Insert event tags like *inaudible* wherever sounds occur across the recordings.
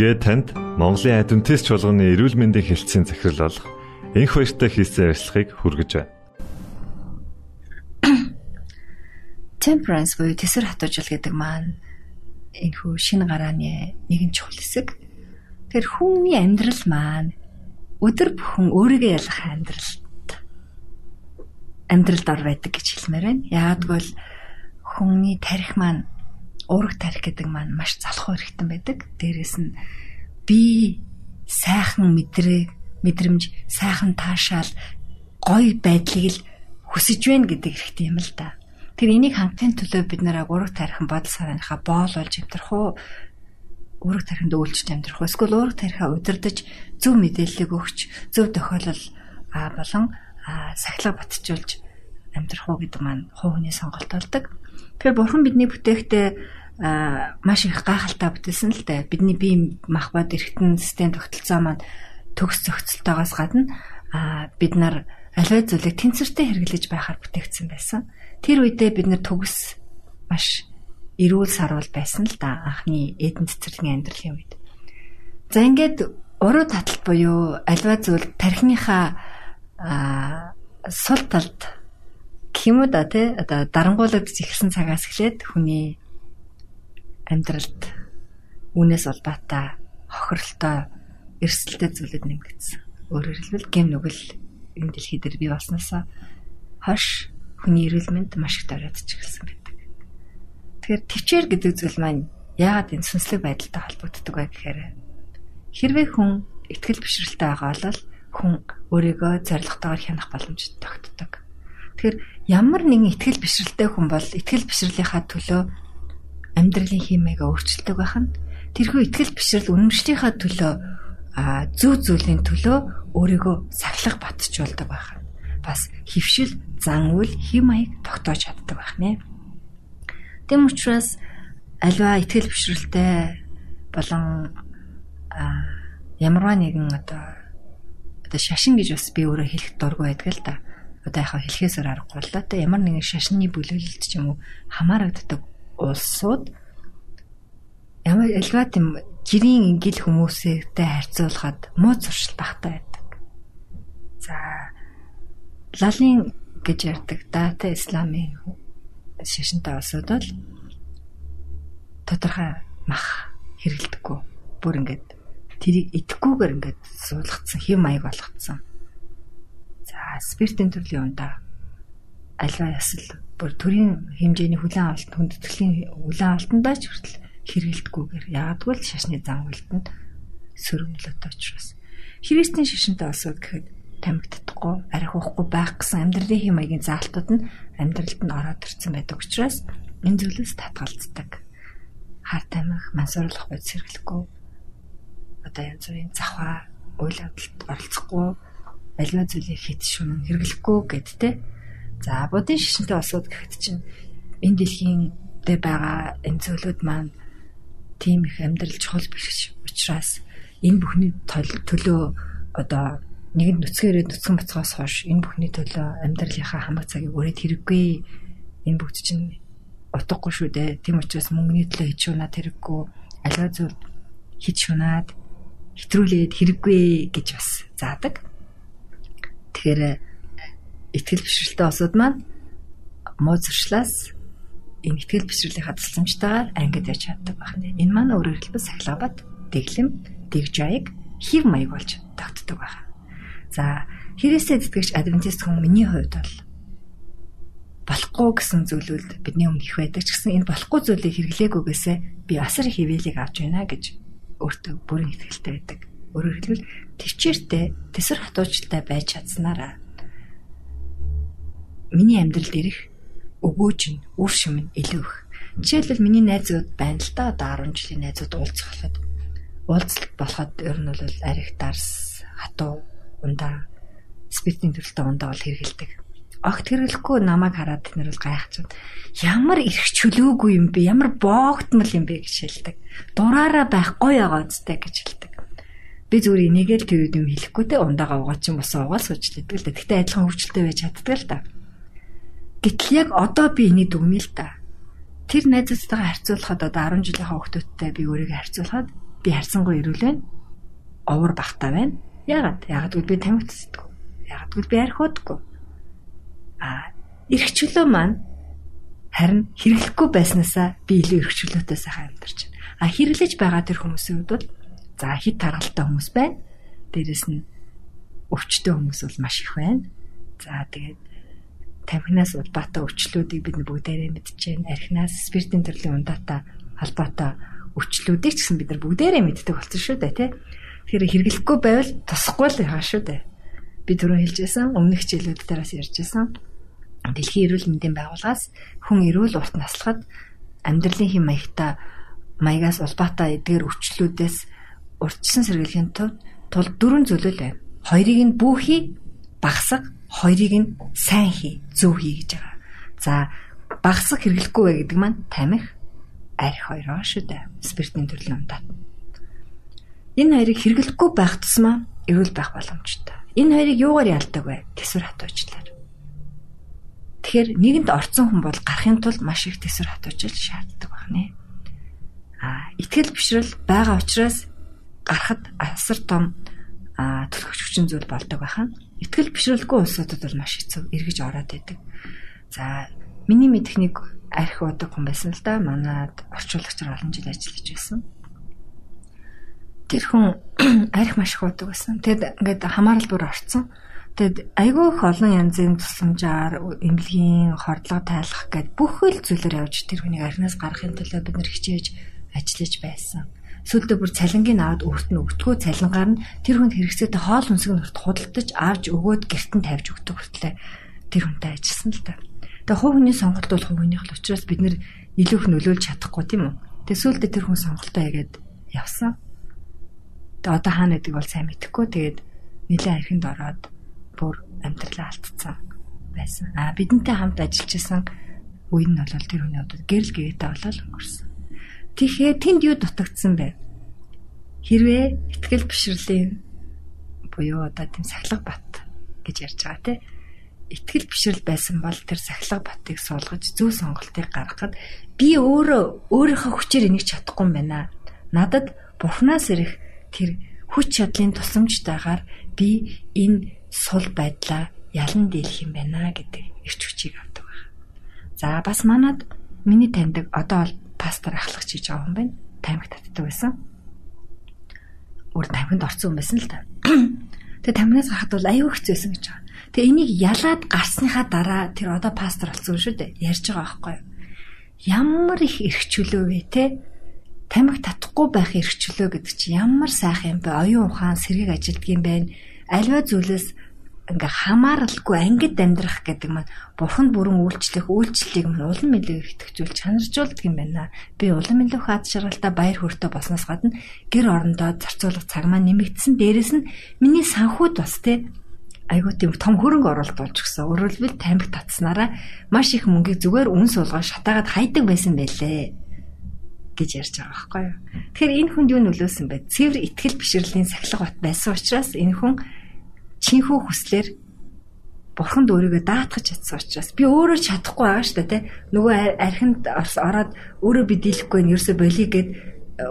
Ингээд танд Монголын адвентист чуулганы эрүүл мэндийн хэлтсийн захирал болох энх баяртай хийсэн ярилцлагыг хүргэж байна. Temperance буюу тэсэр хатуужил гэдэг маань энэхүү шинэ гарааны нэгэн чухал хэсэг. Тэр хүний амьдрал маань өдөр бүхэн өөрийгөө ялгах амьдралд амьдралд ор байдаг гэж хэлмээр байна. Яагтвэл хүний тарих маань уурах тарих гэдэг маань маш залхуу хэрэгтэй байдаг. Дээрээс нь би сайхан мэдрээ мэдрэмж сайхан таашаал гоё байдлыг л хүсэж байна гэдэг хэрэгтэй юм л да. Тэр энийг хангахын төлөө бид нараа уурах тарихын бодол санааныхаа боол болж амтрах уу уурах тариханд үйлчлж амтрах уу эсвэл уурах тарихаа удирдах зөв мэдээллийг өгч зөв тохиолол а болон сахилга батжуулж амтрах уу гэдэг маань хувь хүний сонголт болдог. Тэгэхээр бурхан бидний бүтээхдээ маш их гайхалтай бүтээсэн л дээ. Бидний бие махбод эргэтэн систем тогтолцоо маань төгс зохицолтойгоос гадна а бид нар аливаа зүйлийг тэнцвэртэй хэрэглэж байхаар бүтээгдсэн байсан. Тэр үедээ бид нар төгс маш эрүүл сарвал байсан л да анхны эдэн цэцэрлэгийн амьдралын үед. За ингээд уруу таталт буюу аливаа зүйл тархиныхаа сул талд гэх юм уу да тий одоо дарангуулагдж ихсэн цагаас эхлээд хүний амьдралд үүнээс улбаатай хохирлтой эрсдэлтэй зүйлүүд нэмэгдсэн. Өөрөөр хэлбэл гэм нүгэл энэ дэлхий дээр бий болсноосоо хойш хүний эрүүл мэнд маш их дөрөөдч эхэлсэн байдаг. Тэгэхээр төвчээр гэдэг зүйл маань яагаад энэ сүнслэг байдалтай холбогддог вэ гэхээр хэрвээ хүн ихтгэл бишрэлтэй байгаа бол хүн өөрийгөө зоригтойгоор хянах боломж тогтдог. Тэгэхээр ямар нэгэн ихтгэл бишрэлтэй хүн бол ихтгэл бишрэлийн төлөө амьдралын химээгээ өөрчилдөг байх нь тэрхүү ихтгэл бишрэл үнэмшлийнхаа төлөө зөв зүйлийн төлөө өөрийгөө сахилах батжуулдаг байх бас хөвшил зан үйл хим маяг тогтоож чаддаг байх нэ. Тэм учраас альва ихтгэл бишрэлтэй болон ямарваа нэгэн одоо одоо шашин гэж бас би өөрөө хэлэх дургүй байдаг л да. Одоо яхаа хэлхээсээр аргагүй л да. Ямар нэгэн шашны бүлэглэлт ч юм уу хамаарагддаг улсууд ямар альва тийм жирийн ингил хүмүүстэй харьцуулахад муу зуршил багтаа байдаг. За лалын гэж ярьдаг дата исламын шашинтай улсууд бол тодорхой мах хэрэгэлдэггүй. Бүр ингээд тэрийг идэхгүйгээр ингээд суулгацсан, хэм маяг болгоцсон. За спиртийн төрлийн ундаа альва ясал бүр төрийн хэмжээний хүлэн авалт хүндэтгэлийн хүлэн авалтандаа ч хүртэл хэрэгэлдэггүйгээр яадгүй л шашны зан үйлдэнд сөрөмлөд учраас христийн шашинтай олсууд гэхэд тамигддаггүй арих уухгүй байх гэсэн амьдралын хэм маягийн заалтууд нь амьдралд нь ороод ирсэн байдаг учраас энэ зүйлээс татгалздаг. Хар тамих мансуурлах бод сэргэлэхгүй одоо янз бүрийн завхаа үйл явдалд оролцохгүй аливаа зүйлийг хит шүн хэрэглэхгүй гэдтэй За будын шишинтэй улсууд гэхэд чинь энэ дэлхийн дээр байгаа энэ зүйлүүд маань тийм их амьдрал чухал биш учраас энэ бүхний төлөө одоо нэгэн нүцгээрээ нүцгэн бацгоос хойш энэ бүхний төлөө амьдралынхаа хамаг цагийг өрөөд хэрэггүй энэ бүгд чинь утгагүй шүү дээ. Тийм учраас мөнгөний төлөө хийж шунаад хэрэггүй аливаа зүйл хийж шунаад хэтрүүлээд хэрэггүй гэж бас заадаг. Тэгэхээр итгэл бишрэлтэй осууд маань муу зуршлаас энэ итгэл бишрэлийн хадгалцамжтайгаар ангид яж чаддаг байна. Энэ маань өөрөөр хэлбэл сахилгабат, дэглэм, дэгжайг хев маяг болж тогтдог байна. За хэрэгсээ тэтгэгч адвентист хүн миний хувьд бол болохгүй гэсэн зүйлүүд бидний өмнө их байдаг ч гэсэн энэ болохгүй зүйлийг хэрэглээгүйгээсээ би асар их хөвөлийг авч байна гэж өөртөө бүрэн итгэлтэй байдаг. Өөрөөр хэлбэл төвчээртэй тэсэр хатуучтай байж чадсанараа миний амьдралд ирэх өгөөж нь үр шим нь илүү их. Жишээлбэл миний найзууд байна л да одоо 10 жилийн найзууд уулзахад уулзалт болоход ер нь бол арих дарс хатуу ундаа спиртийн төрөлтэй ундаа бол хэрэгэлдэг. Огт хэрэглэхгүй намайг хараад тэд нар бол гайхчихад ямар их чөлөөгүй юм бэ? Ямар боогтмол юм бэ гэж хэлдэг. Дураараа байхгүй байгаа үстэй гэж хэлдэг. Би зүгээр энийгэл тэр юм хэлэхгүй те ундаага угаа чинь босоо угаал суучдаг л да. Тэгтээ адилхан хөвчлөлтэй байж чаддаг л да. Гэтэл яг одоо би энийг дүгнэе л да. Тэр найзуудтайгаа харьцуулахад одоо 10 жилийн хүүхдүүдтэй би өөрийгөө харьцуулахад би харьцангуй ирүүл байна. Овор багтаа байна. Ягаад? Гэвэл би тамхи тасдаг. Ягаад гэвэл би архиудаггүй. А эрх чөлөө маань харин хэрэглэхгүй байснаасаа би илүү эрх чөлөөтэй сайхан амьдарч байна. А хэрэглэж байгаа тэр хүмүүсийн хувьд бол за хит таргалтай хүмүүс байна. Дээрэс нь өвчтөе хүмүүс бол маш их байна. За тэгээд тамхинаас улбаатай өвчлүүдийг бид бүгдээрээ мэдчихээн. Архинаас спиртийн төрлийн ундаатай холбоотой өвчлүүдийг ч гэсэн бид нар бүгдээрээ мэддэг болсон шүү дээ, тий. Тэгэхээр хэрэглэхгүй байвал тусахгүй л яа шүү дээ. Би түрүү хэлжсэн, өмнөх хичээлүүд дээрээс ярьжсэн. Дэлхийн эрүүл мэндийн байгууллагаас хүн эрүүл урт наслахад амьдралын хэм маягтай маягаас улбаатай эдгээр өвчлүүдээс урьдчилан сэргийлэхийн тулд тул дөрвөн зүйлэл байна. Хоёрыг нь бүхий багсаг, хоёрыг нь сайн хий, зөв хий гэж байгаа. За багсаг хэрэглэхгүй бай гэдэг маань тамхи, арх хоёроо шүү дээ. Спиртийн төрлийн ундаа. Энэ хоёрыг хэрэглэхгүй байх тусмаа эрүүл байх боломжтой. Энэ хоёрыг юугаар ялдаг вэ? Тэсвэр хатуужлаар. Тэгэхээр нэгэнд орцсон хүн бол гарахын тулд маш их тэсвэр хатуужил шаарддаг байна. А итгэл бишрэл байгаа учраас гарахад асар том төлөвч хүчин зүйл болдог байхаа. Итгэл бишрэлгүй улсуудад бол маш хэцүү эргэж ороод байдаг. За миний мэдэх нэг архи удаг хүн байсан л да. Манад орчуулагчаар олон жил ажиллаж байсан. Тэр хүн *clears throat* архи маш их удаг байсан. Тэгэд ингээд хамаарал бүр орцсон. Тэгэд айгүй их олон янзын тусламжаар эмнэлгийн хордлого тайлах гэд бүх л зүйлээр явж тэр хүнийг архинаас гаргахын тулд бид нэр хичээж ажиллаж байсан Сүүлдээ бүр цалингийн аваад өөрт нь өгдөггүй цалингаар нь тэр хүнд хэрэгцээтэй хоол хүнсийг нь худалдаж авч өгөөд гэрт нь тавьж өгдөг хүртлээ тэр хүнтэй ажилласан л та. Тэгээ хувь хүний сонголт бол хувь хүнийх л учраас бид нэр илүү их нөлөөлж чадахгүй тийм үү. Тэгээ сүүлдээ тэр хүн сонголтоо хийгээд явсан. Тэгээ одоо хаана гэдэг бол сайн мэдэхгүй. Тэгээд нэлээд архинд ороод бүр амьдралаа алдсан байсан. А бидэнтэй хамт ажиллаж исэн үе нь бол тэр хүний хувьд гэрэл гээтэй болол өнгөрсөн. Тэгэхээр тэнд юу дутагдсан бэ? Хэрвээ ихтгэл бишрэлийн буюу одоо тийм сахилга бат гэж ярьж байгаа тийм итгэл бишрэл байсан бол тэр сахилга батыг суулгаж зөв сонголтыг гаргахад би өөрөө өөрийнхөө хүчээр энийг чадахгүй юм байна. Надад бурхнаас ирэх тэр хүч чадлын тусламжтайгаар би энэ сул байдлаа ялан дийлэх юм байна гэдэг эрч хүчийг авдаг байна. За бас манад миний таньдаг одоо бол пастор ахлагч хийж байгаа хүн байна. Тамхи татдаг байсан. Өөр тамхинд орсон хүн байсан л та. *clears throat* Тэгээ тамхинаас гарахад бол аюу хэцүүсэн гэж байгаа. Тэгээ энийг ялаад гарсныхаа дараа тэр одоо пастор болсон шүү дээ. Ярьж байгаа байхгүй юу? Ямар их эрх чөлөө вэ те? Тамхи татахгүй байх эрх чөлөө гэдэг чинь ямар сайхан юм бэ? Оюун ухаан сэргийг ажилтг юм байна. Альва зүйлээс ингээ хамааралгүй ангид амьдрах гэдэг маань бурханд бүрэн үйлчлэх үйлчлэлийг мань улам илүү итгэжүүл чанаржуулдаг юм байна. Би улам илүү хаад шаргалтай баяр хөөртэй болсноос гадна гэр орондоо зарцуулах цаг маань нэмэгдсэн. Дээрэс нь миний санхуд бас те айгуу тийм том хөрөнгө оруулалт болж гисэн. Өөрөлдвөл тамхи татснараа маш их мөнгийг зүгээр үн суулгаа шатаагаад хайдаг байсан байлээ гэж ярьж байгаа байхгүй юу. Тэгэхээр энэ хүнд юу нөлөөсөн бэ? Цэвэр итгэл бишрэлийн сахилга бат байсан учраас энэ хүн чинхүү хүслээр бурханд өөрийгөө даатгах чадсан учраас би өөрөө чадахгүй байгаа шүү дээ нөгөө архинд ороод өөрөө би дийлэхгүй нь ерөөсө болиё гэд э,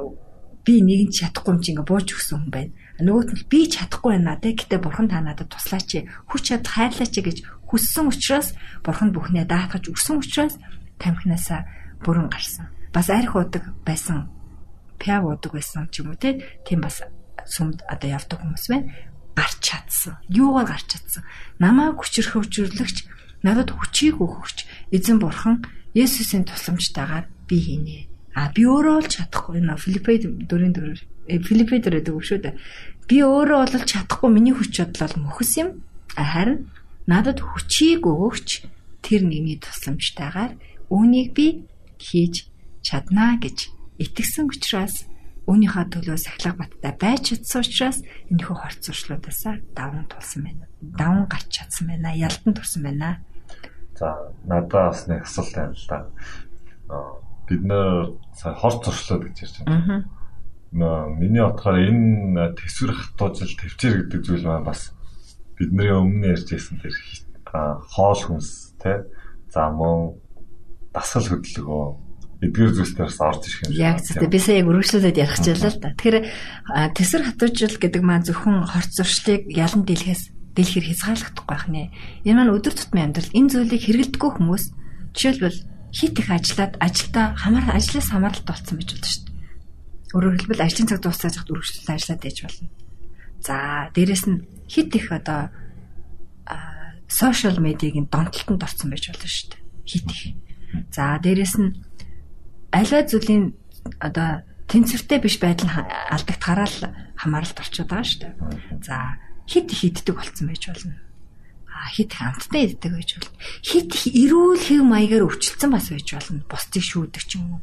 би нэгэн чадахгүй юм чи ингээ бууж өгсөн хүн байна. Нөгөөт нь би чадахгүй байна те. Гэтээ бурхан та надад туслаач хүч чад хайрлаач гэж хүссэн учраас бурхан бүхнээ даатгаж өгсөн учраас тамхинаасаа бүрэн гарсан. Бас арх удаг байсан пяв удаг байсан ч юм уу те. Тийм бас сүмд одоо явдаг хүмүүс байна гарч чадсан. Юугаар гарч чадсан? Намайг хүчрхөвжүүлэгч, надад хүчийг өгөгч эзэн бурхан Есүсийн тусламжтайгаар би хийнэ. А би өөрөө бол чадахгүй нэ Филиппед дөрөв дөрөв Филиппед дөрөв дөрөв шүү дээ. Би өөрөө бол чадахгүй миний хүч чадал бол мөхс юм. Харин надад хүчийг өгөгч тэр нэгний тусламжтайгаар үүнийг би хийж чаднаа гэж итгэсэн учраас Үүнийхээ төлөө сахилга баттай байж чадсан учраас энэхүү хорц зуршлуудаас даван тулсан байна. Даван гарч чадсан байна. Ялдан турсан байна. За надад бас нэг асуулт байна л да. Бид нэр хорц зуршлууд гэж ярьж байна. Аа. Миний бодохоор энэ төсвөр хатуужил төвчээр гэдэг зүйл маань бас бидний өмнө ярьж байсан тэр хоол хүнс те за мөн дасгал хөдөлгөөн эдгээр зүйлсээс орж ирэх юм шиг. Яг зөв. Би сая яг өргөжлүүлээд ярих чийлээ л да. Тэгэхээр тэсэр хатуужил гэдэг маань зөвхөн хорц зуршлыг ялан дийлэхээс дийлэхэр хязгаарлагдахгүй байх нэ. Энэ маань өдөр тутмын амьдрал энэ зүйлийг хэрэглэдэггүй хүмүүс жишээлбэл хит их ажиллаад ажилдаа хамаар ажлаас хамааралтай болсон байж болно шүү дээ. Өөрөөр хэлбэл ажлын цаг дуусаад хад өргөжлөлт ажиллаад байж болно. За дээрэс нь хит их одоо сошиал медиагийн донтолтонд орсон байж болно шүү дээ. Хит их. За дээрэс нь аливаа зүйлийн одоо тэнцвэртэй биш байдал алдагдахаараа л хамааралд орчод байгаа шүү дээ. За хит их иддэг болцсон байж болно. А хит хамттай иддэг байж болно. Хит эрүүл хэв маягаар өвчлцэн бас байж болно. Бусдыг шүүдэг ч юм уу.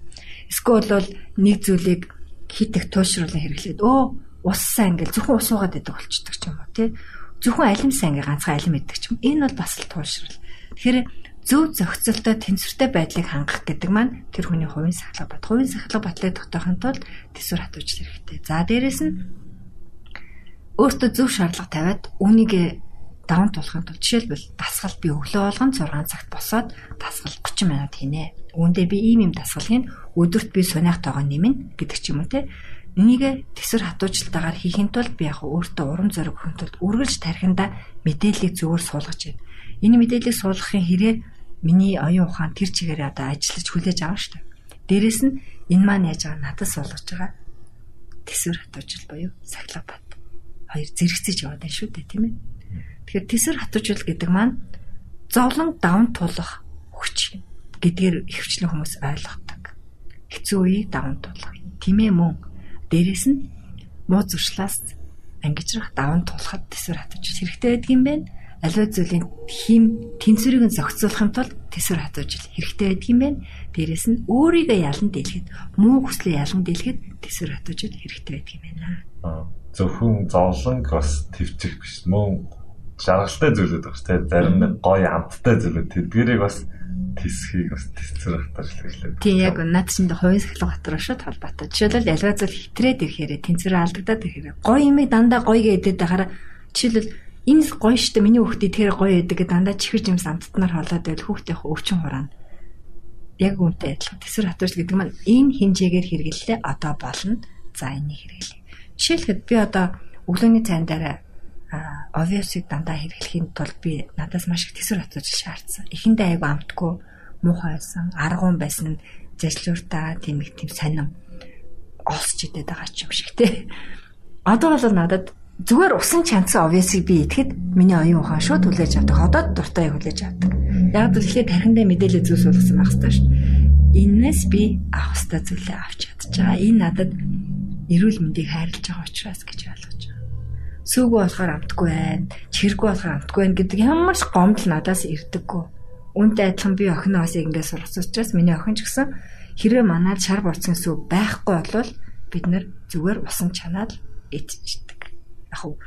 Эсвэл бол нэг зүйлийг хит их туушруулан хэрэглээд өө ус сайн ингээл зөвхөн ус уугаад иддэг болчдөг ч юм уу тий. Зөвхөн алим сайн ингээ ганцхан алим иддэг ч юм. Энэ бол бас л туушрал. Тэгэхээр зөв зохицолтой тэнцвэртэй байдлыг хангах гэдэг маань тэр хүний хувийн сахлага бат. Хувийн сахлага батлыг тогтоохын тулд төсвөр хатууж хэрэгтэй. За дээрэс нь өөртөө зөв шаардлага тавиад үүнийг даван тулахын тулд жишээлбэл дасгал би өглөө болгон 6 цагт босоод дасгал 30 минут хийнэ. Үүндээ би ийм юм дасгалыг өдөрт би сунаах тоогоо нэмнэ гэдэг ч юм уу те. Энийг төсвөр хатуужилтаагаар хийхин тулд би яг өөртөө урам зориг өгөхин тулд үргэлж тархинда мэдээллийг зөвөр суулгаж байна. Энэ мэдээллийг суулгахын хэрээр миний оюун ухаан тэр чигээр одоо ажиллаж хүлээж авна шүү дээ. Дээрэс нь энэ маань яаж байгаа надад суулгаж байгаа төсвөр хатуужил буюу сахилга бат. Хоёр зэрэгцэж яваад байна шүү дээ, тийм ээ. Тэгэхээр төсвөр хатуужил гэдэг маань зовлон даван тулах хүч гэдгээр ихвчлэн хүмүүс ойлгодог. Хэцүү үеийг даван тулах. Тийм ээ мөн. Дээрэс нь муу зуршлаас ангижрах даван тулахад төсвөр хатуужил хэрэгтэй байдаг юм байна аливаа зүйлийн хим тэнцвэрийг зохицуулахын тулд төсвөр хатуужил хэрэгтэй байдаг юм байна. Дээрэс нь өөрийгөө ялан дийлэхэд муу хүслээ ялан дийлэхэд төсвөр хатуужил хэрэгтэй байдаг юм байна. Зөвхөн зовлонг бас твчих биш мөн жаргалтай зүйлүүд багш те зарим нэг гоё амттай зүйлүүд тэдгэрийг бас тисхийг бас тисцэр хатаж хэлээ. Тийм яг над чинь хувийн сахилга батар шууд холбоотой. Жишээлбэл ялгаа зүйл хитрээд ирэхээр тэнцвэр алдагдаад ирэхээр гоё юм дандаа гоё гэдэг дахаараа жишээлбэл энэ гоё штэ миний хүүхдээ тэр гоё гэдэг дандаа чихэж юмс амттнаар холоод байл хүүхдийн өвчин хураана. Яг үүнтэй адилхан төсөр хатууч гэдэг маань энэ хинжээгээр хэрэглэлээ одоо болно. За энийг хэрэглэе. Жишээлхэд би одоо өглөөний цайн дараа obvious-ыг дандаа хэрэглэхийн тулд би надаас маш их төсөр хатууч шаардсан. Эхэндээ айгу амтгүй муухай байсан, аргуун байсан, зэжлүүртаа тийм их тийм сонин олсч идэт байгаа ч юм шиг те. Одоо бол надад зүгээр усан чанцсан obvious-ыг би итгэхэд миний оюун ухаан шууд хүлээж авдаг. Ходоод дуртай хүлээж авдаг. Яг л ихлээр тархиндаа мэдээлэл зүйл суулгасан байх хэрэгтэй шүү дээ. Иннээс би авах хэрэгтэй зүйлээ авч чадчихаа. Энэ надад эрүүл мэндийг хайрлаж байгаа учраас гэж ойлгож байгаа. Сүүгөө болохоор амтгүй байна. Чирэггүй болохоор амтгүй байна гэдэг ямар ч гомдол надаас ирдэггүй. Үүнтэй адилхан би охиноо бас ингэж сургасан учраас миний охин ч гэсэн хэрвээ манад шар бурцгийн сүү байхгүй болвол бид нар зүгээр усан чанаад идчихдэг яг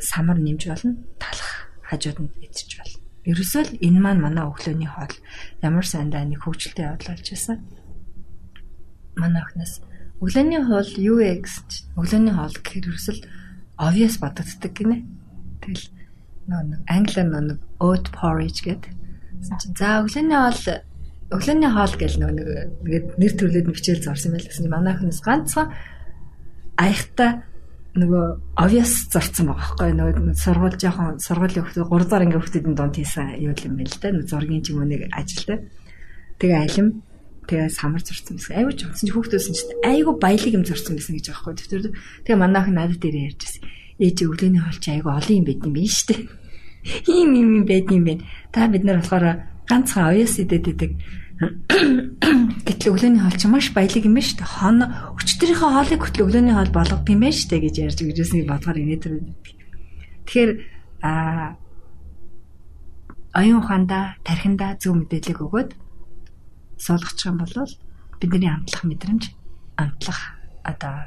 самар нэмж болно талах хажууд нь идэж болно. Ерөөсөө л энэ маань манай өглөөний хоол ямар сайндаа нэг хөвгчлөлтэй явдал болж байсан. Манай охноос өглөөний хоол юу вэ гэсэн чинь өглөөний хоол гэхээр ерөөсөл obvious бодогддаг гинэ. Тэгэл нэг англиар нэг oat porridge гэдэг. За өглөөний хоол өглөөний хоол гэл нэг нэр төрлөөд бичээл зорсон байл гэсэн. Манай охноос ганцхан аягта нөгөө obvious зарцсан байгаа байхгүй. Нөгөө сургууль жоохон сургуулийн хүмүүс 3 зар ингээ хүмүүсийн донд хийсэн юу юм бэ л да зургийн ч юм уу нэг ажилтай тэгээ алим. Тэгээ самар зурцсан байсан. Айгуу ч онсон хүүхдөөс нь ч айгуу баялаг юм зурцсан байсан гэж байхгүй. Тэр тэгээ манайх надад дээр ярьжсэн ээж өглөөний хоол чи айгуу олон юм байд юм биш үү ийм юм юм байд юм бэ та бид нар болохоор ганцхан obvious идэд идэг Гэтэл өглөөний хоол чинь маш баялаг юм байна шүү дээ. Хон өчтөрийнхөө хоолыг хөтөл өглөөний хоол болгох юм байна шүү дээ гэж ярьж ирээсний бодгоор инээд тэр. Тэгэхээр а оюун ухаанда тархинда зөв мэдээлэл өгөөд суулгачих юм бол бидний амтлах мэдрэмж амтлах одоо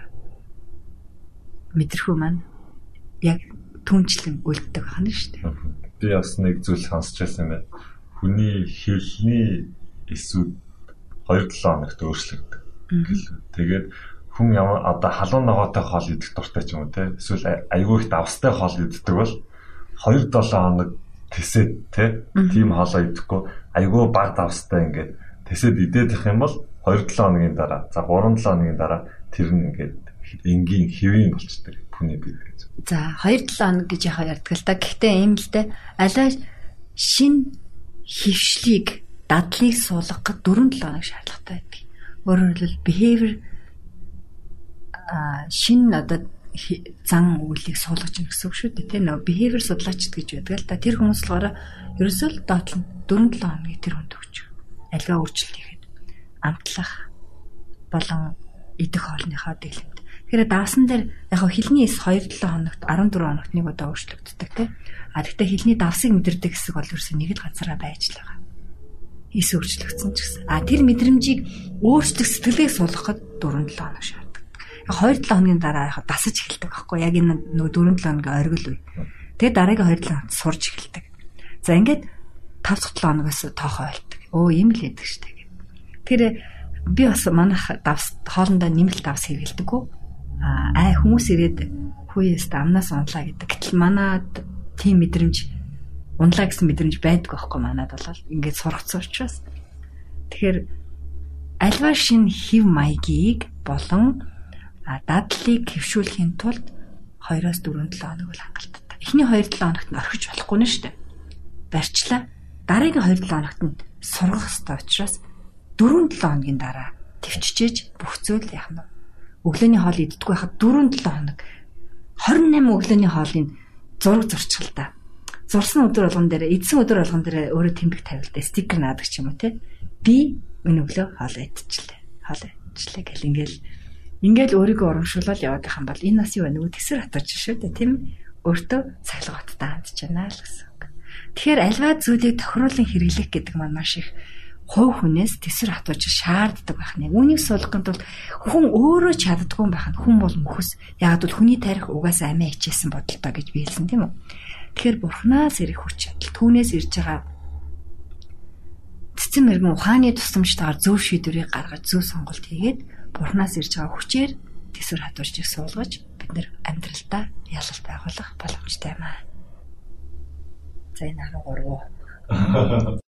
мэдрэхүү маань яг түнчлэн үлддэг байна шүү дээ. Би бас нэг зүйл сонсч байсан юм байна. Хүний хэлний эсүүд 2-7 хоногт өөрчлөгдөв. Тэгээд хүн ямар одоо халуун ногоотой хоол идэх дуртай ч юм уу те эсвэл айгүй их давстай хоол иддэг бол 2-7 хоног тэсэд те тийм хоолоо идэхгүй айгүй баг давстай ингээд тэсэд идэх юм бол 2-7 хоногийн дараа за 3-7 хоногийн дараа тэр нь ингээд энгийн хэвийн болчдөг хүний бие гэж. За 2-7 хоног гэж яхаа ярьдаг л та. Гэхдээ ийм л дээ алай шин хөвшлийг дадлыг суулгахад 4-7 хоног шаардлагатай байдаг. Өөрөөр хэлбэл behavior а шин одоо зан үйлийг суулгаж гэнэ гэсэн үг шүү дээ. Тэ нөө behavior судлаачд гэж байдаг л та. Тэр хүмүүс болохоор ерөөсөө л доотлон 4-7 хоногийн тэр хүнд өгч. Альва өөрчлөлт хийхэд амтлах болон идэх хоолныхоо дэглэмт. Тэгэхээр давсан дээр яг хилний эс 2-7 хоногт 14 хоногт нэг удаа өөрчлөгддөг тийм. А тэгтээ хилний давсыг мэдэрдэг хэсэг бол ерөөсөө нэг л газараа байж л байгаа. Эс өөрчлөгдсөн ч гэсэн. А тэр мэдрэмжийг өөрчлөх сэтгэлийг суулгахад 4-7 хоног шаардлагатай 2-7 хоногийн дараа яг дасаж эхэлдэг байхгүй яг энэ нөгөө 4-7 хоногийн оргил үе. Тэгээд дараагийн 2-7 хоног сурж эхэлдэг. За ингээд 5-7 хоногоос тоохоо ойлдог. Өө юм л яддаг штэ гэх. Тэр би бас манайх давс хоолндоо нэмэлт давс хэрэгэлдэггүй. Аа хүмүүс ирээд хүүээс амнаас унлаа гэдэг. Гэтэл манад тийм мэдрэмж унлаа гэсэн мэдрэмж байдгүй байхгүй манад бол ингээд сургацсан учраас. Тэгэхээр альва шин хев маягийг болон дадлыг хэвшүүлэхийн тулд 2-4 7 хоног бол хангалттай. Эхний 2-7 хоногт нь орхиж болохгүй нь шүү дээ. Барьчлаа. Дараагийн 2-7 хоногт нь сургах хэрэгтэй учраас 4-7 хоногийн дараа төвчжээж бүх зүйл яах нь өглөөний хоол иддэггүй хахад 4-7 хоног 28 өглөөний хоолыг зураг зурчихл та. Зурсан өдөр болгон дээр эдсэн өдөр болгон дээр өөрөө тэмдэг тавилдаа стикер наадаг ч юм уу те. Би энэ өглөө хоол идчихлээ. Хоол идчихлээ гэл ингээл Ингээл өөрийгөө урамшуулаад яваад байх юм бол энэ нас юу вэ? Нөгөө тэсэр хатаж шүү дээ, тийм өөртөө цахилгааттай хандж байна л гэсэн. Тэгэхээр альва зүйлийг тохируулан хэрэглэх гэдэг маань маш их хувь хүнээс тэсэр хатууж шаарддаг байх нэ. Үүнийг суулгахын тулд хүн өөрөө чаддгүй байх нь хүн бол мөхөс. Яг бол хүний тарих угаасаа амиа хичээсэн бодолтой гэж би хэлсэн тийм үү. Тэгэхээр бурхнаас ирэх хүч чадал түүнээс ирж байгаа цэцэн мэрэгэн ухааны тусламжтайгаар зөв шийдвэрийг гаргаж зөв сонголт хийгээд Бурханаас ирж байгаа хүчээр төсвөр хадуурчийг суулгаж бид нэр амьдралдаа ялалт байгуулах боломжтой юм аа. За энэ 13. *laughs*